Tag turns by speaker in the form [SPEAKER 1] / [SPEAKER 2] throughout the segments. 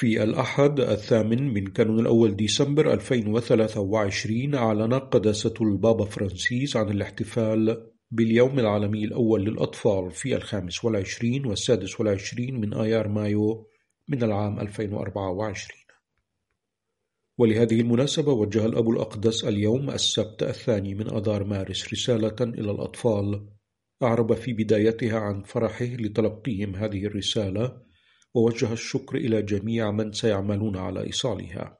[SPEAKER 1] في الأحد الثامن من كانون الأول ديسمبر 2023 أعلن قداسة البابا فرانسيس عن الاحتفال باليوم العالمي الأول للأطفال في الخامس والعشرين والسادس والعشرين من آيار مايو من العام 2024 ولهذه المناسبة وجه الأب الأقدس اليوم السبت الثاني من أذار مارس رسالة إلى الأطفال. أعرب في بدايتها عن فرحه لتلقيهم هذه الرسالة. ووجه الشكر إلى جميع من سيعملون على إيصالها.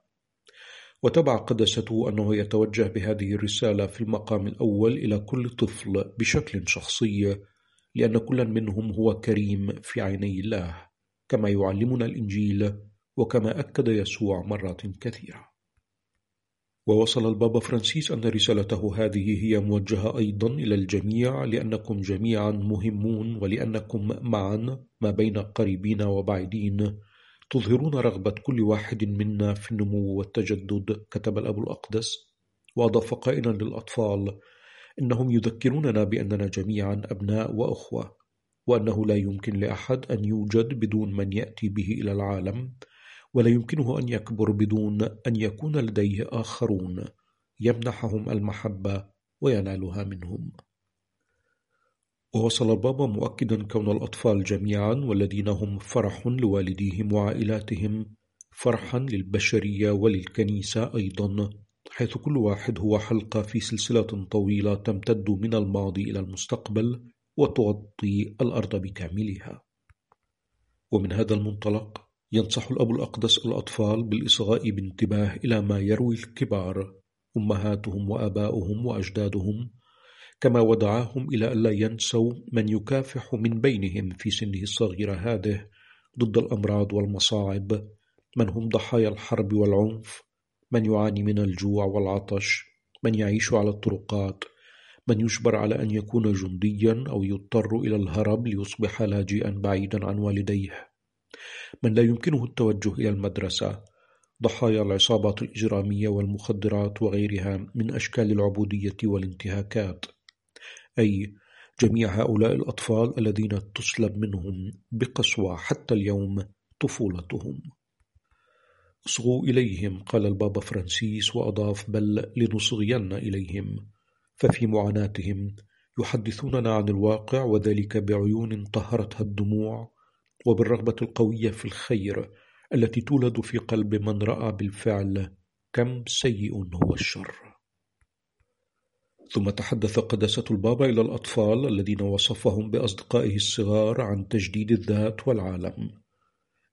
[SPEAKER 1] وتبع قدسته أنه يتوجه بهذه الرسالة في المقام الأول إلى كل طفل بشكل شخصي لأن كل منهم هو كريم في عيني الله كما يعلمنا الإنجيل وكما أكد يسوع مرات كثيرة. ووصل البابا فرانسيس أن رسالته هذه هي موجهة أيضا إلى الجميع لأنكم جميعا مهمون ولأنكم معا ما بين قريبين وبعيدين. تظهرون رغبة كل واحد منا في النمو والتجدد كتب الأب الأقدس. وأضاف قائلا للأطفال إنهم يذكروننا بأننا جميعا أبناء وأخوة وأنه لا يمكن لأحد أن يوجد بدون من يأتي به إلى العالم. ولا يمكنه أن يكبر بدون أن يكون لديه آخرون يمنحهم المحبة وينالها منهم. ووصل البابا مؤكدا كون الأطفال جميعا والذين هم فرح لوالديهم وعائلاتهم فرحا للبشرية وللكنيسة أيضا حيث كل واحد هو حلقة في سلسلة طويلة تمتد من الماضي إلى المستقبل وتغطي الأرض بكاملها. ومن هذا المنطلق ينصح الأب الأقدس الأطفال بالإصغاء بانتباه إلى ما يروي الكبار أمهاتهم وآباؤهم وأجدادهم كما ودعاهم إلى ألا ينسوا من يكافح من بينهم في سنه الصغير هذه ضد الأمراض والمصاعب من هم ضحايا الحرب والعنف من يعاني من الجوع والعطش من يعيش على الطرقات من يجبر على أن يكون جنديا أو يضطر إلى الهرب ليصبح لاجئا بعيدا عن والديه. من لا يمكنه التوجه إلى المدرسة. ضحايا العصابات الإجرامية والمخدرات وغيرها من أشكال العبودية والانتهاكات. أي جميع هؤلاء الأطفال الذين تسلب منهم بقسوة حتى اليوم طفولتهم. اصغوا إليهم قال البابا فرانسيس وأضاف بل لنصغين إليهم. ففي معاناتهم يحدثوننا عن الواقع وذلك بعيون طهرتها الدموع وبالرغبة القوية في الخير التي تولد في قلب من رأى بالفعل كم سيء هو الشر. ثم تحدث قداسة البابا إلى الأطفال الذين وصفهم بأصدقائه الصغار عن تجديد الذات والعالم.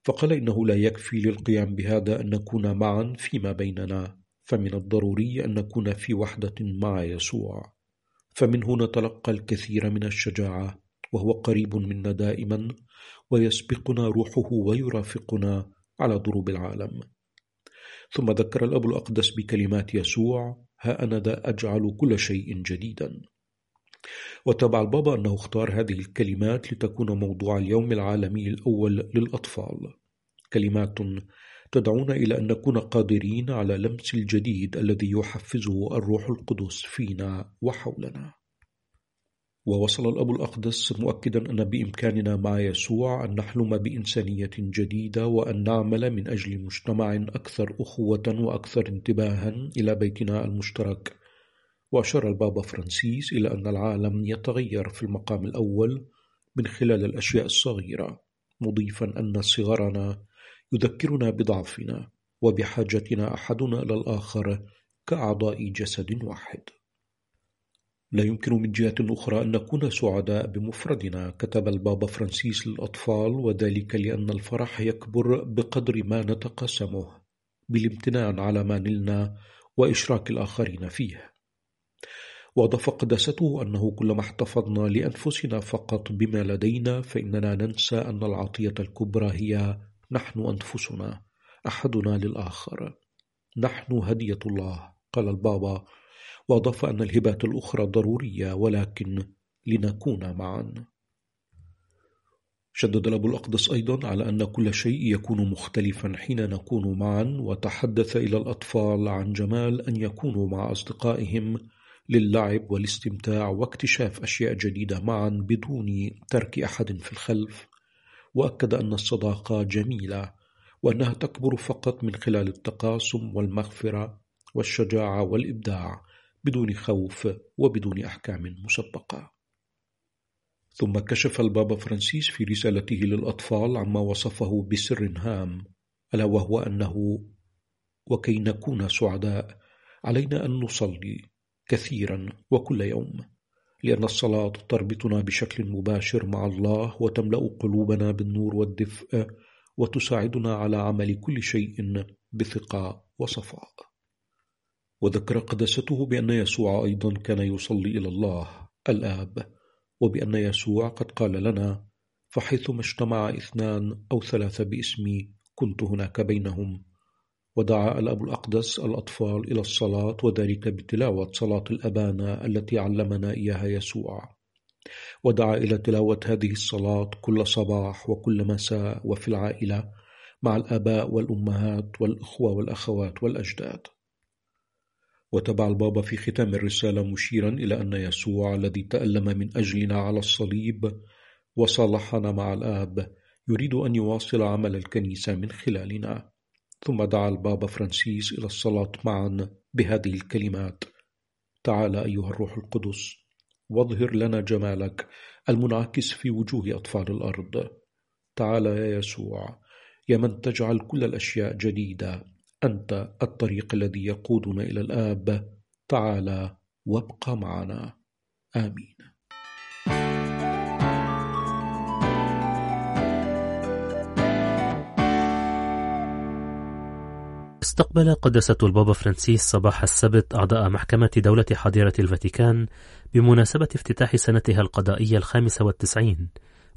[SPEAKER 1] فقال إنه لا يكفي للقيام بهذا أن نكون معا فيما بيننا فمن الضروري أن نكون في وحدة مع يسوع. فمنه نتلقى الكثير من الشجاعة وهو قريب منا دائما ويسبقنا روحه ويرافقنا على ضروب العالم. ثم ذكر الأب الأقدس بكلمات يسوع ها أنا ذا أجعل كل شيء جديدا وتبع البابا أنه اختار هذه الكلمات لتكون موضوع اليوم العالمي الأول للأطفال. كلمات تدعونا إلى أن نكون قادرين على لمس الجديد الذي يحفزه الروح القدس فينا وحولنا. ووصل الأب الأقدس مؤكدا أن بإمكاننا مع يسوع أن نحلم بإنسانية جديدة وأن نعمل من أجل مجتمع أكثر أخوة وأكثر انتباها إلى بيتنا المشترك. وأشار البابا فرانسيس إلى أن العالم يتغير في المقام الأول من خلال الأشياء الصغيرة مضيفا أن صغرنا يذكرنا بضعفنا وبحاجتنا أحدنا إلى الآخر كأعضاء جسد واحد. لا يمكن من جهة أخرى أن نكون سعداء بمفردنا كتب البابا فرانسيس للأطفال وذلك لأن الفرح يكبر بقدر ما نتقاسمه بالامتنان على ما نلنا وإشراك الآخرين فيه. وأضاف قداسته أنه كلما احتفظنا لأنفسنا فقط بما لدينا فإننا ننسى أن العطية الكبرى هي نحن أنفسنا أحدنا للآخر. نحن هدية الله قال البابا وأضاف أن الهبات الأخرى ضرورية ولكن لنكون معا. شدد الأب الأقدس أيضا على أن كل شيء يكون مختلفا حين نكون معا وتحدث إلى الأطفال عن جمال أن يكونوا مع أصدقائهم للعب والاستمتاع واكتشاف أشياء جديدة معا بدون ترك أحد في الخلف. وأكد أن الصداقة جميلة وأنها تكبر فقط من خلال التقاسم والمغفرة والشجاعة والإبداع. بدون خوف وبدون أحكام مسبقة. ثم كشف البابا فرانسيس في رسالته للأطفال عما وصفه بسر هام ألا وهو أنه وكي نكون سعداء علينا أن نصلي كثيرا وكل يوم لأن الصلاة تربطنا بشكل مباشر مع الله وتملأ قلوبنا بالنور والدفء وتساعدنا على عمل كل شيء بثقة وصفاء. وذكر قدسته بأن يسوع أيضا كان يصلي إلى الله الآب وبأن يسوع قد قال لنا فحيثما اجتمع اثنان أو ثلاثة باسمي كنت هناك بينهم. ودعا الأب الأقدس الأطفال إلى الصلاة وذلك بتلاوة صلاة الأبانة التي علمنا إياها يسوع. ودعا إلى تلاوة هذه الصلاة كل صباح وكل مساء وفي العائلة مع الآباء والأمهات والإخوة والأخوات والأجداد. وتبع البابا في ختام الرسالة مشيرا إلى أن يسوع الذي تألم من أجلنا على الصليب وصالحنا مع الآب يريد أن يواصل عمل الكنيسة من خلالنا. ثم دعا البابا فرانسيس إلى الصلاة معا بهذه الكلمات. تعال أيها الروح القدس واظهر لنا جمالك المنعكس في وجوه أطفال الأرض. تعال يا يسوع يا من تجعل كل الأشياء جديدة. أنت الطريق الذي يقودنا إلى الآب. تعال وابقى معنا. آمين.
[SPEAKER 2] استقبل قداسة البابا فرانسيس صباح السبت أعضاء محكمة دولة حظيرة الفاتيكان بمناسبة افتتاح سنتها القضائية الخامسة والتسعين.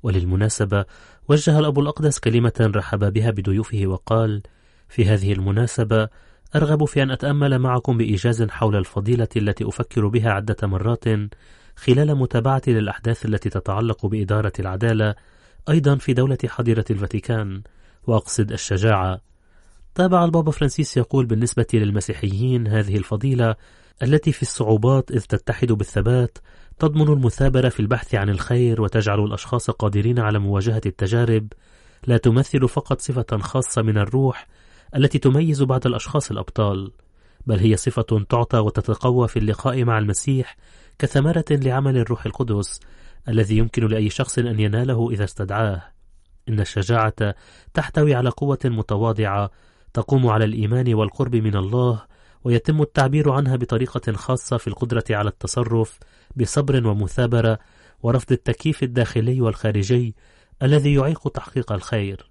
[SPEAKER 2] وللمناسبة وجه الأب الأقدس كلمة رحب بها بضيوفه وقال في هذه المناسبة أرغب في أن أتأمل معكم بإيجاز حول الفضيلة التي أفكر بها عدة مرات خلال متابعتي للأحداث التي تتعلق بإدارة العدالة أيضا في دولة حظيرة الفاتيكان. وأقصد الشجاعة. تابع البابا فرانسيس يقول بالنسبة للمسيحيين هذه الفضيلة التي في الصعوبات إذ تتحد بالثبات تضمن المثابرة في البحث عن الخير وتجعل الأشخاص قادرين على مواجهة التجارب لا تمثل فقط صفة خاصة من الروح التي تميز بعض الأشخاص الأبطال بل هي صفة تعطى وتتقوى في اللقاء مع المسيح كثمرة لعمل الروح القدس الذي يمكن لأي شخص أن يناله إذا استدعاه إن الشجاعة تحتوي على قوة متواضعة تقوم على الإيمان والقرب من الله ويتم التعبير عنها بطريقة خاصة في القدرة على التصرف بصبر ومثابرة ورفض التكييف الداخلي والخارجي الذي يعيق تحقيق الخير.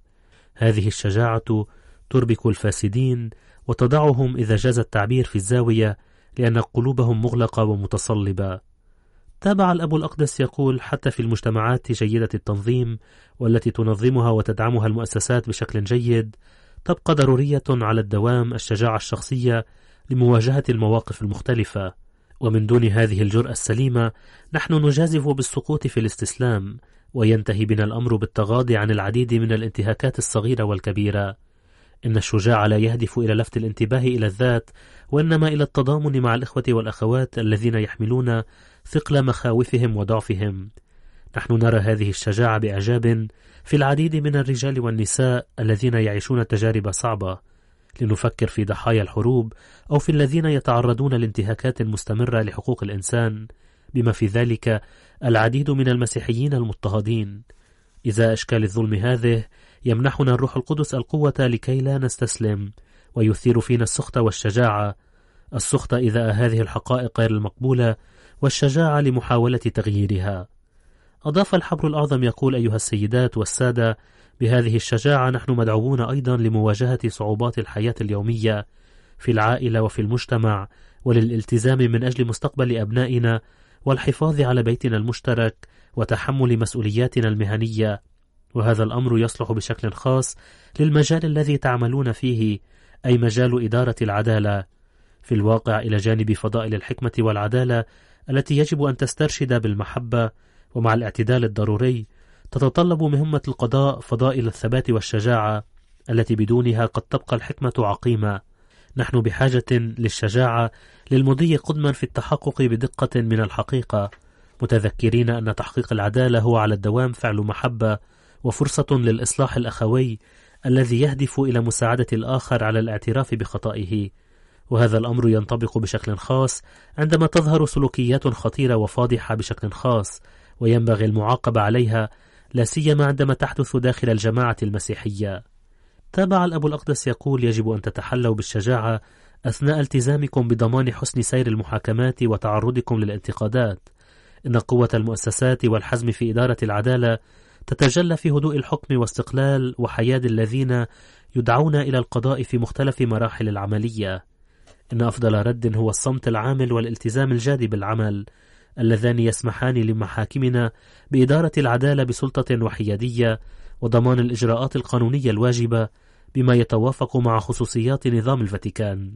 [SPEAKER 2] هذه الشجاعة تربك الفاسدين وتضعهم إذا جاز التعبير في الزاوية لأن قلوبهم مغلقة ومتصلبة. تابع الأب الأقدس يقول حتى في المجتمعات جيدة التنظيم والتي تنظمها وتدعمها المؤسسات بشكل جيد تبقى ضرورية على الدوام الشجاعة الشخصية لمواجهة المواقف المختلفة ومن دون هذه الجرأة السليمة نحن نجازف بالسقوط في الاستسلام وينتهي بنا الأمر بالتغاضي عن العديد من الانتهاكات الصغيرة والكبيرة إن الشجاع لا يهدف إلى لفت الانتباه إلى الذات وإنما إلى التضامن مع الإخوة والأخوات الذين يحملون ثقل مخاوفهم وضعفهم. نحن نرى هذه الشجاعة بإعجاب في العديد من الرجال والنساء الذين يعيشون تجارب صعبة. لنفكر في ضحايا الحروب أو في الذين يتعرضون لانتهاكات مستمرة لحقوق الإنسان بما في ذلك العديد من المسيحيين المضطهدين. إذا أشكال الظلم هذه يمنحنا الروح القدس القوة لكي لا نستسلم ويثير فينا السخط والشجاعة. السخط إذا هذه الحقائق غير المقبولة والشجاعة لمحاولة تغييرها. أضاف الحبر الأعظم يقول أيها السيدات والسادة بهذه الشجاعة نحن مدعوون أيضا لمواجهة صعوبات الحياة اليومية في العائلة وفي المجتمع وللالتزام من أجل مستقبل أبنائنا والحفاظ على بيتنا المشترك وتحمل مسؤولياتنا المهنية. وهذا الأمر يصلح بشكل خاص للمجال الذي تعملون فيه أي مجال إدارة العدالة. في الواقع إلى جانب فضائل الحكمة والعدالة التي يجب أن تسترشد بالمحبة ومع الاعتدال الضروري تتطلب مهمة القضاء فضائل الثبات والشجاعة التي بدونها قد تبقى الحكمة عقيمة. نحن بحاجة للشجاعة للمضي قدما في التحقق بدقة من الحقيقة. متذكرين أن تحقيق العدالة هو على الدوام فعل محبة وفرصة للإصلاح الأخوي الذي يهدف إلى مساعدة الآخر على الاعتراف بخطئه. وهذا الأمر ينطبق بشكل خاص عندما تظهر سلوكيات خطيرة وفاضحة بشكل خاص وينبغي المعاقبة عليها لا سيما عندما تحدث داخل الجماعة المسيحية. تابع الأب الأقدس يقول يجب أن تتحلوا بالشجاعة أثناء التزامكم بضمان حسن سير المحاكمات وتعرضكم للانتقادات. إن قوة المؤسسات والحزم في إدارة العدالة تتجلى في هدوء الحكم واستقلال وحياد الذين يدعون إلى القضاء في مختلف مراحل العملية إن أفضل رد هو الصمت العامل والالتزام الجاد بالعمل اللذان يسمحان لمحاكمنا بإدارة العدالة بسلطة وحيادية وضمان الإجراءات القانونية الواجبة بما يتوافق مع خصوصيات نظام الفاتيكان.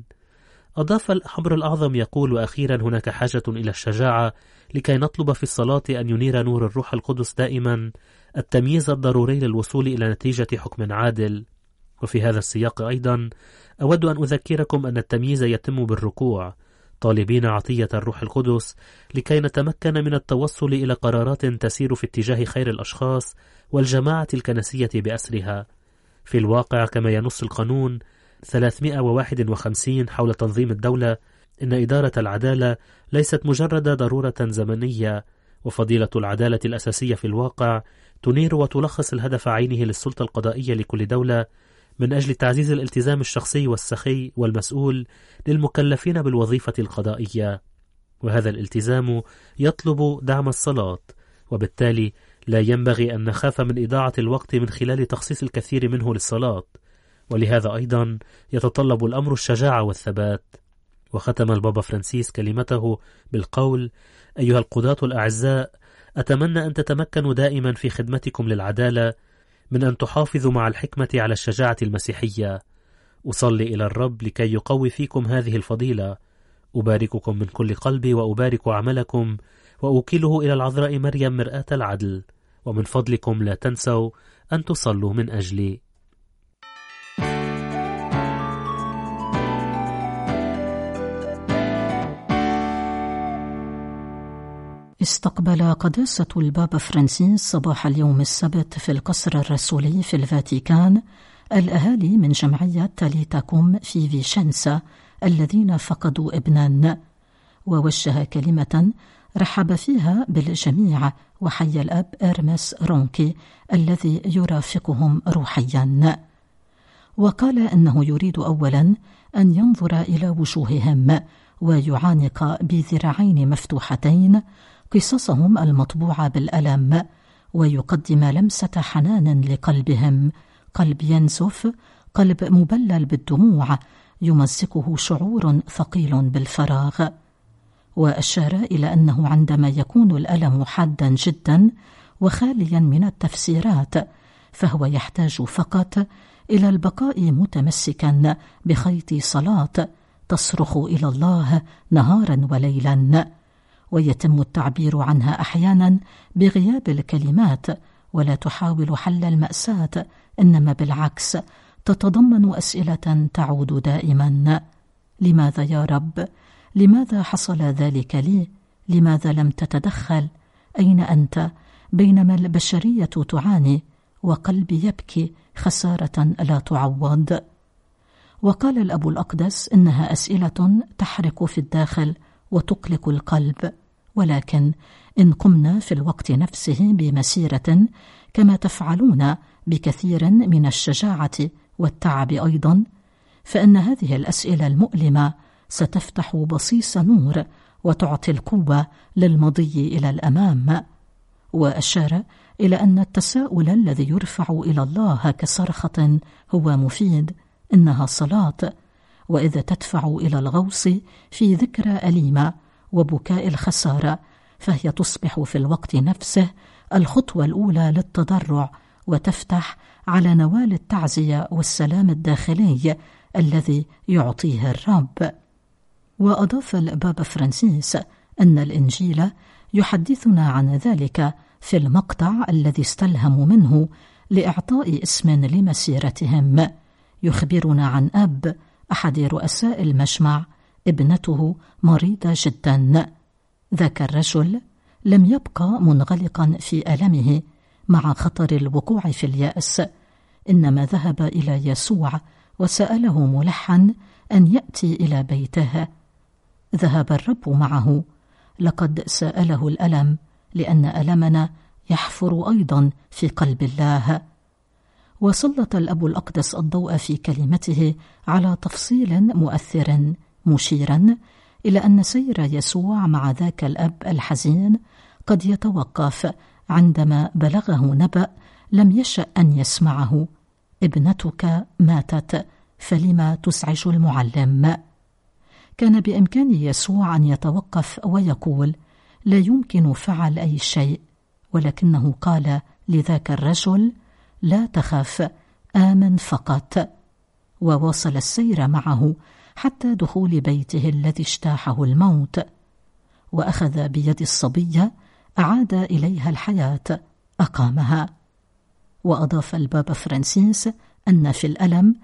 [SPEAKER 2] أضاف الحبر الأعظم يقول أخيرا هناك حاجة إلى الشجاعة لكي نطلب في الصلاة أن ينير نور الروح القدس دائما التمييز الضروري للوصول إلى نتيجة حكم عادل. وفي هذا السياق أيضا أود أن أذكركم أن التمييز يتم بالركوع طالبين عطية الروح القدس لكي نتمكن من التوصل إلى قرارات تسير في اتجاه خير الأشخاص والجماعة الكنسية بأسرها في الواقع كما ينص القانون 351 حول تنظيم الدولة إن إدارة العدالة ليست مجرد ضرورة زمنية وفضيلة العدالة الأساسية في الواقع تنير وتلخص الهدف عينه للسلطة القضائية لكل دولة من أجل تعزيز الالتزام الشخصي والسخي والمسؤول للمكلفين بالوظيفة القضائية. وهذا الالتزام يطلب دعم الصلاة وبالتالي لا ينبغي أن نخاف من إضاعة الوقت من خلال تخصيص الكثير منه للصلاة. ولهذا أيضا يتطلب الأمر الشجاعة والثبات. وختم البابا فرانسيس كلمته بالقول أيها القضاة الأعزاء أتمنى أن تتمكنوا دائما في خدمتكم للعدالة من أن تحافظوا مع الحكمة على الشجاعة المسيحية. أصلي إلى الرب لكي يقوي فيكم هذه الفضيلة. أبارككم من كل قلبي وأبارك عملكم وأوكله إلى العذراء مريم مرآة العدل. ومن فضلكم لا تنسوا أن تصلوا من أجلي.
[SPEAKER 3] استقبل قداسة البابا فرانسيس صباح اليوم السبت في القصر الرسولي في الفاتيكان الأهالي من جمعية تاليتاكوم في فيشنسا الذين فقدوا ابنا ووجه كلمة رحب فيها بالجميع وحيا الأب إرمس رونكي الذي يرافقهم روحيا. وقال أنه يريد أولا أن ينظر إلى وجوههم ويعانق بذراعين مفتوحتين قصصهم المطبوعة بالألم ويقدم لمسة حنان لقلبهم. قلب ينزف قلب مبلل بالدموع يمزقه شعور ثقيل بالفراغ. وأشار إلى أنه عندما يكون الألم حادا جدا وخاليا من التفسيرات فهو يحتاج فقط إلى البقاء متمسكا بخيط صلاة تصرخ إلى الله نهارا وليلا. ويتم التعبير عنها أحيانا بغياب الكلمات ولا تحاول حل المأساة إنما بالعكس تتضمن أسئلة تعود دائما. لماذا يا رب؟ لماذا حصل ذلك لي؟ لماذا لم تتدخل؟ أين أنت؟ بينما البشرية تعاني وقلبي يبكي خسارة لا تعوض. وقال الأب الأقدس إنها أسئلة تحرق في الداخل وتقلق القلب. ولكن إن قمنا في الوقت نفسه بمسيرة كما تفعلون بكثير من الشجاعة والتعب أيضا فإن هذه الأسئلة المؤلمة ستفتح بصيص نور وتعطي القوة للمضي إلى الأمام. وأشار إلى أن التساؤل الذي يرفع إلى الله كصرخة هو مفيد إنها صلاة وإذا تدفع إلى الغوص في ذكرى أليمة وبكاء الخسارة فهي تصبح في الوقت نفسه الخطوة الأولى للتضرع وتفتح على نوال التعزية والسلام الداخلي الذي يعطيه الرب. وأضاف البابا فرانسيس أن الإنجيل يحدثنا عن ذلك في المقطع الذي استلهموا منه لإعطاء اسم لمسيرتهم. يخبرنا عن أب أحد رؤساء المجمع ابنته مريضة جدا. ذاك الرجل لم يبقى منغلقا في ألمه مع خطر الوقوع في اليأس إنما ذهب إلى يسوع وسأله ملحا أن يأتي إلى بيته. ذهب الرب معه. لقد سأله الألم لأن ألمنا يحفر أيضا في قلب الله. وسلط الأب الأقدس الضوء في كلمته على تفصيل مؤثر. مشيرا إلى أن سير يسوع مع ذاك الأب الحزين قد يتوقف عندما بلغه نبأ لم يشأ أن يسمعه ابنتك ماتت فلما تزعج المعلم؟ كان بإمكان يسوع أن يتوقف ويقول لا يمكن فعل أي شيء ولكنه قال لذاك الرجل لا تخف آمن فقط. وواصل السير معه حتى دخول بيته الذي اجتاحه الموت وأخذ بيد الصبيه أعاد إليها الحياة أقامها. وأضاف البابا فرانسيس أن في الألم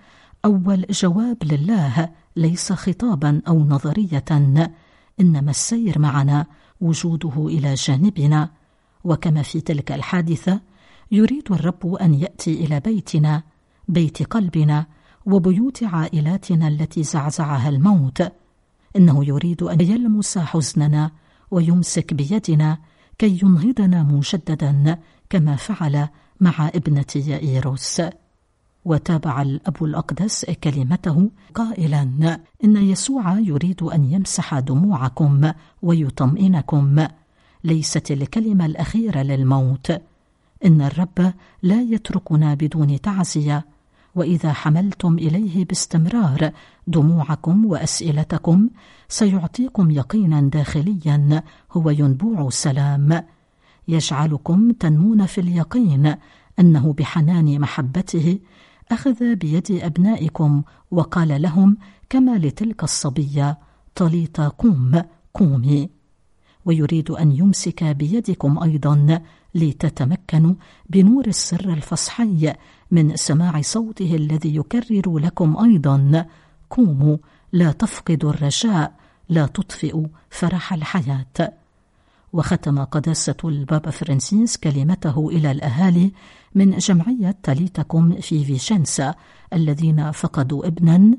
[SPEAKER 3] أول جواب لله ليس خطابا أو نظرية إنما السير معنا وجوده إلى جانبنا. وكما في تلك الحادثة يريد الرب أن يأتي إلى بيتنا بيت قلبنا وبيوت عائلاتنا التي زعزعها الموت. إنه يريد أن يلمس حزننا ويمسك بيدنا كي ينهضنا مجددا كما فعل مع ابنة يائيروس وتابع الأب الأقدس كلمته قائلا إن يسوع يريد أن يمسح دموعكم ويطمئنكم. ليست الكلمة الأخيرة للموت. إن الرب لا يتركنا بدون تعزية. وإذا حملتم إليه باستمرار دموعكم وأسئلتكم سيعطيكم يقينا داخليا هو ينبوع سلام. يجعلكم تنمون في اليقين أنه بحنان محبته أخذ بيد أبنائكم وقال لهم كما لتلك الصبية طليط قوم قومي. ويريد أن يمسك بيدكم أيضا لتتمكنوا بنور السر الفصحي من سماع صوته الذي يكرر لكم أيضا. قوموا لا تفقدوا الرجاء لا تطفئوا فرح الحياة. وختم قداسة البابا فرانسيس كلمته إلى الأهالي من جمعية تليتكم في فيشنسا الذين فقدوا ابنا.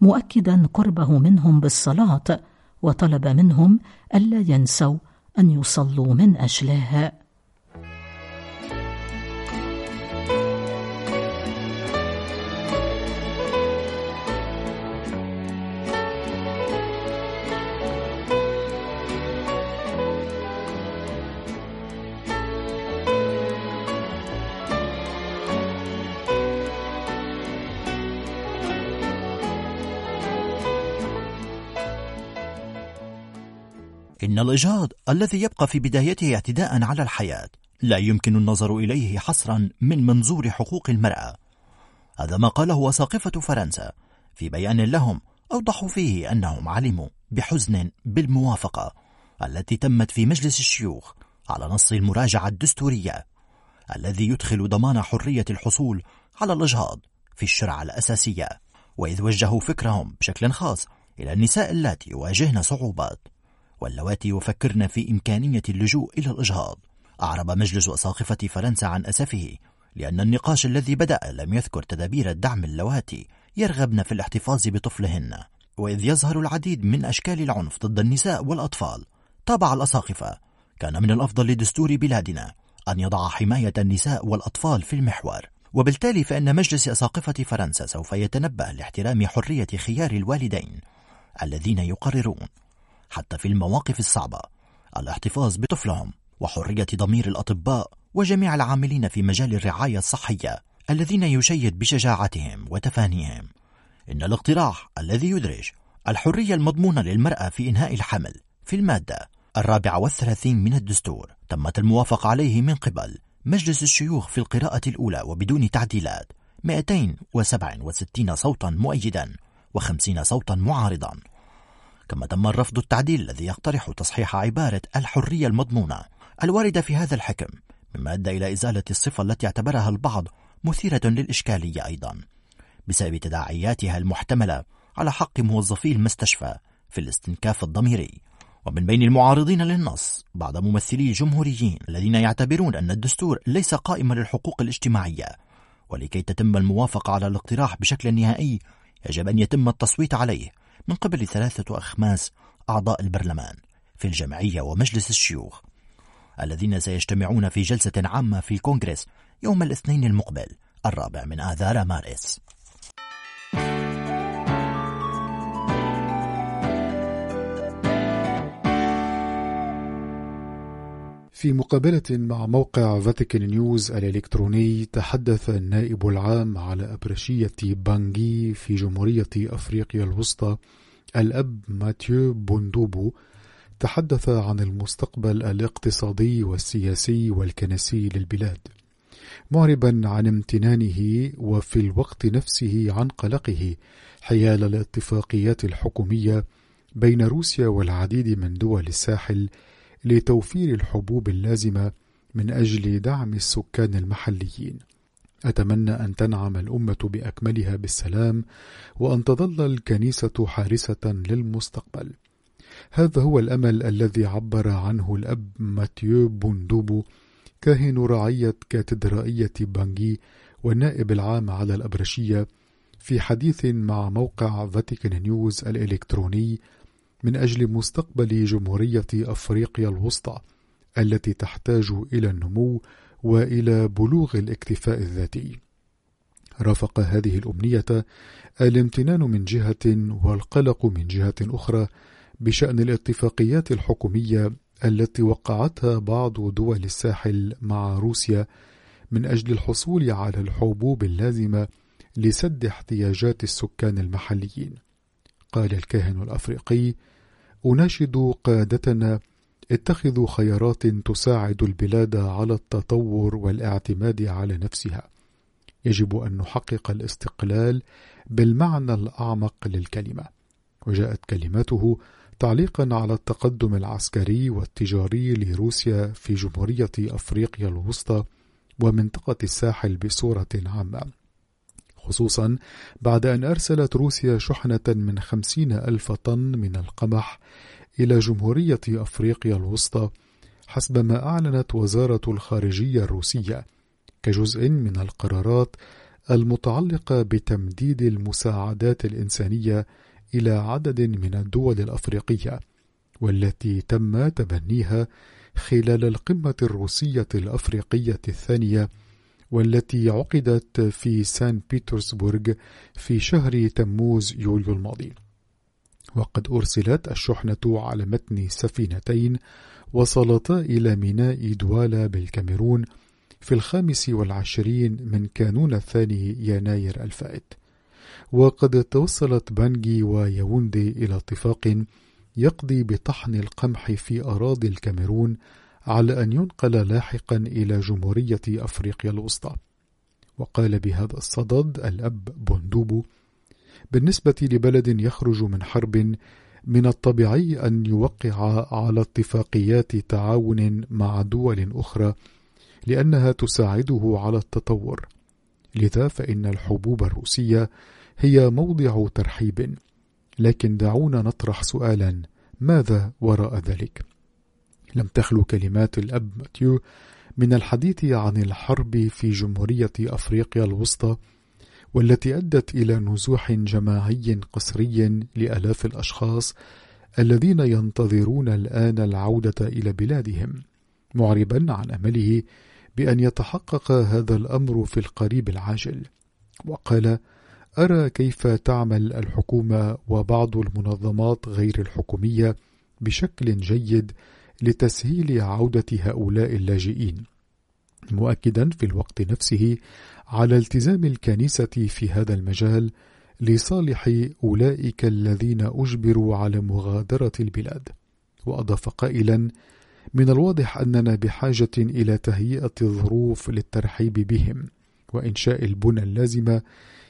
[SPEAKER 3] مؤكدا قربه منهم بالصلاة وطلب منهم ألا ينسوا أن يصلوا من أجله.
[SPEAKER 4] إن الإجهاض الذي يبقى في بدايته اعتداء على الحياة لا يمكن النظر إليه حصرا من منظور حقوق المرأة. هذا ما قاله أساقفة فرنسا في بيان لهم أوضحوا فيه أنهم علموا بحزن بالموافقة التي تمت في مجلس الشيوخ على نص المراجعة الدستورية الذي يدخل ضمان حرية الحصول على الإجهاض في الشرع الأساسية وإذ وجهوا فكرهم بشكل خاص إلى النساء اللاتي يواجهن صعوبات. واللواتي يفكرن في إمكانية اللجوء إلى الإجهاض. أعرب مجلس أساقفة فرنسا عن أسفه لأن النقاش الذي بدأ لم يذكر تدابير الدعم اللواتي يرغبن في الاحتفاظ بطفلهن. وإذ يظهر العديد من أشكال العنف ضد النساء والأطفال تابع الأساقفة. كان من الأفضل لدستور بلادنا أن يضع حماية النساء والأطفال في المحور. وبالتالي فإن مجلس أساقفة فرنسا سوف يتنبه لاحترام حرية خيار الوالدين الذين يقررون. حتى في المواقف الصعبة. الاحتفاظ بطفلهم وحرية ضمير الأطباء وجميع العاملين في مجال الرعاية الصحية الذين يشيد بشجاعتهم وتفانيهم. إن الاقتراح الذي يدرج الحرية المضمونة للمرأة في إنهاء الحمل في المادة الرابعة والثلاثين من الدستور تمت الموافقة عليه من قبل مجلس الشيوخ في القراءة الأولى وبدون تعديلات 267 صوتا مؤيدا و50 صوتا معارضا. كما تم الرفض التعديل الذي يقترح تصحيح عبارة الحرية المضمونة الواردة في هذا الحكم مما أدى إلى إزالة الصفة التي اعتبرها البعض مثيرة للإشكالية أيضا بسبب تداعياتها المحتملة على حق موظفي المستشفى في الاستنكاف الضميري. ومن بين المعارضين للنص بعض ممثلي الجمهوريين الذين يعتبرون أن الدستور ليس قائما للحقوق الاجتماعية ولكي تتم الموافقة على الاقتراح بشكل نهائي يجب أن يتم التصويت عليه من قبل ثلاثة أخماس أعضاء البرلمان في الجمعية ومجلس الشيوخ الذين سيجتمعون في جلسة عامة في الكونغرس يوم الاثنين المقبل الرابع من آذار مارس.
[SPEAKER 5] في مقابلة مع موقع فاتيكان نيوز الإلكتروني تحدث النائب العام على أبرشية بانجي في جمهورية أفريقيا الوسطى الأب ماتيو بوندوبو. تحدث عن المستقبل الاقتصادي والسياسي والكنسي للبلاد. معربا عن امتنانه وفي الوقت نفسه عن قلقه حيال الاتفاقيات الحكومية بين روسيا والعديد من دول الساحل لتوفير الحبوب اللازمة من أجل دعم السكان المحليين. أتمنى أن تنعم الأمة بأكملها بالسلام وأن تظل الكنيسة حارسة للمستقبل. هذا هو الأمل الذي عبر عنه الأب ماتيو بوندوبو كاهن رعية كاتدرائية بانجي والنائب العام على الأبرشية في حديث مع موقع فاتيكان نيوز الإلكتروني من أجل مستقبل جمهورية أفريقيا الوسطى التي تحتاج إلى النمو وإلى بلوغ الاكتفاء الذاتي. رافق هذه الأمنية الامتنان من جهة والقلق من جهة أخرى بشأن الاتفاقيات الحكومية التي وقعتها بعض دول الساحل مع روسيا من أجل الحصول على الحبوب اللازمة لسد احتياجات السكان المحليين. قال الكاهن الأفريقي: أناشد قادتنا اتخذوا خيارات تساعد البلاد على التطور والاعتماد على نفسها. يجب أن نحقق الاستقلال بالمعنى الأعمق للكلمة. وجاءت كلماته تعليقا على التقدم العسكري والتجاري لروسيا في جمهورية أفريقيا الوسطى ومنطقة الساحل بصورة عامة خصوصا بعد أن أرسلت روسيا شحنة من خمسين ألف طن من القمح إلى جمهورية أفريقيا الوسطى حسب ما أعلنت وزارة الخارجية الروسية كجزء من القرارات المتعلقة بتمديد المساعدات الإنسانية إلى عدد من الدول الأفريقية والتي تم تبنيها خلال القمة الروسية الأفريقية الثانية والتي عقدت في سان بيترسبورغ في شهر تموز يوليو الماضي. وقد أرسلت الشحنة على متن سفينتين وصلتا إلى ميناء دوالا بالكاميرون في الخامس والعشرين من كانون الثاني يناير الفائت. وقد توصلت بانجي وياوندي إلى اتفاق يقضي بطحن القمح في أراضي الكاميرون على أن ينقل لاحقا إلى جمهورية أفريقيا الوسطى. وقال بهذا الصدد الأب بوندوبو بالنسبة لبلد يخرج من حرب من الطبيعي أن يوقع على اتفاقيات تعاون مع دول أخرى لأنها تساعده على التطور. لذا فإن الحبوب الروسية هي موضع ترحيب. لكن دعونا نطرح سؤالا ماذا وراء ذلك؟ لم تخلو كلمات الأب ماتيو من الحديث عن الحرب في جمهورية أفريقيا الوسطى والتي أدت إلى نزوح جماعي قسري لآلاف الأشخاص الذين ينتظرون الآن العودة إلى بلادهم معربا عن أمله بأن يتحقق هذا الأمر في القريب العاجل. وقال أرى كيف تعمل الحكومة وبعض المنظمات غير الحكومية بشكل جيد لتسهيل عودة هؤلاء اللاجئين مؤكدا في الوقت نفسه على التزام الكنيسة في هذا المجال لصالح أولئك الذين أجبروا على مغادرة البلاد. وأضاف قائلا من الواضح أننا بحاجة إلى تهيئة الظروف للترحيب بهم وإنشاء البنى اللازمة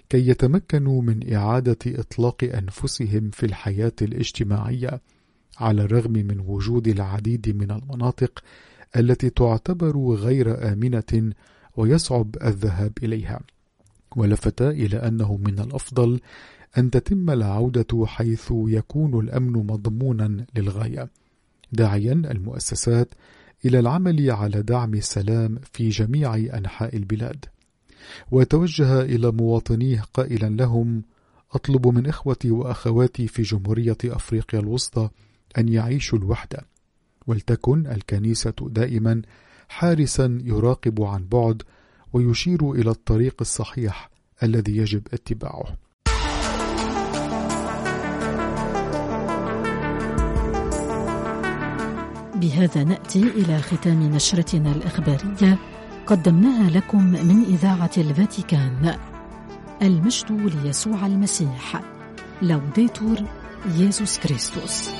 [SPEAKER 5] كي يتمكنوا من إعادة إطلاق أنفسهم في الحياة الاجتماعية. على الرغم من وجود العديد من المناطق التي تعتبر غير آمنة ويصعب الذهاب إليها. ولفت إلى أنه من الأفضل أن تتم العودة حيث يكون الأمن مضمونا للغاية داعيا المؤسسات إلى العمل على دعم السلام في جميع أنحاء البلاد. وتوجه إلى مواطنيه قائلا لهم أطلب من إخوتي وأخواتي في جمهورية أفريقيا الوسطى أن يعيشوا الوحدة ولتكن الكنيسة دائما حارسا يراقب عن بعد ويشير إلى الطريق الصحيح الذي يجب اتباعه.
[SPEAKER 3] بهذا نأتي إلى ختام نشرتنا الإخبارية. قدمناها لكم من إذاعة الفاتيكان. المجد ليسوع المسيح. لوديتور يسوع كريستوس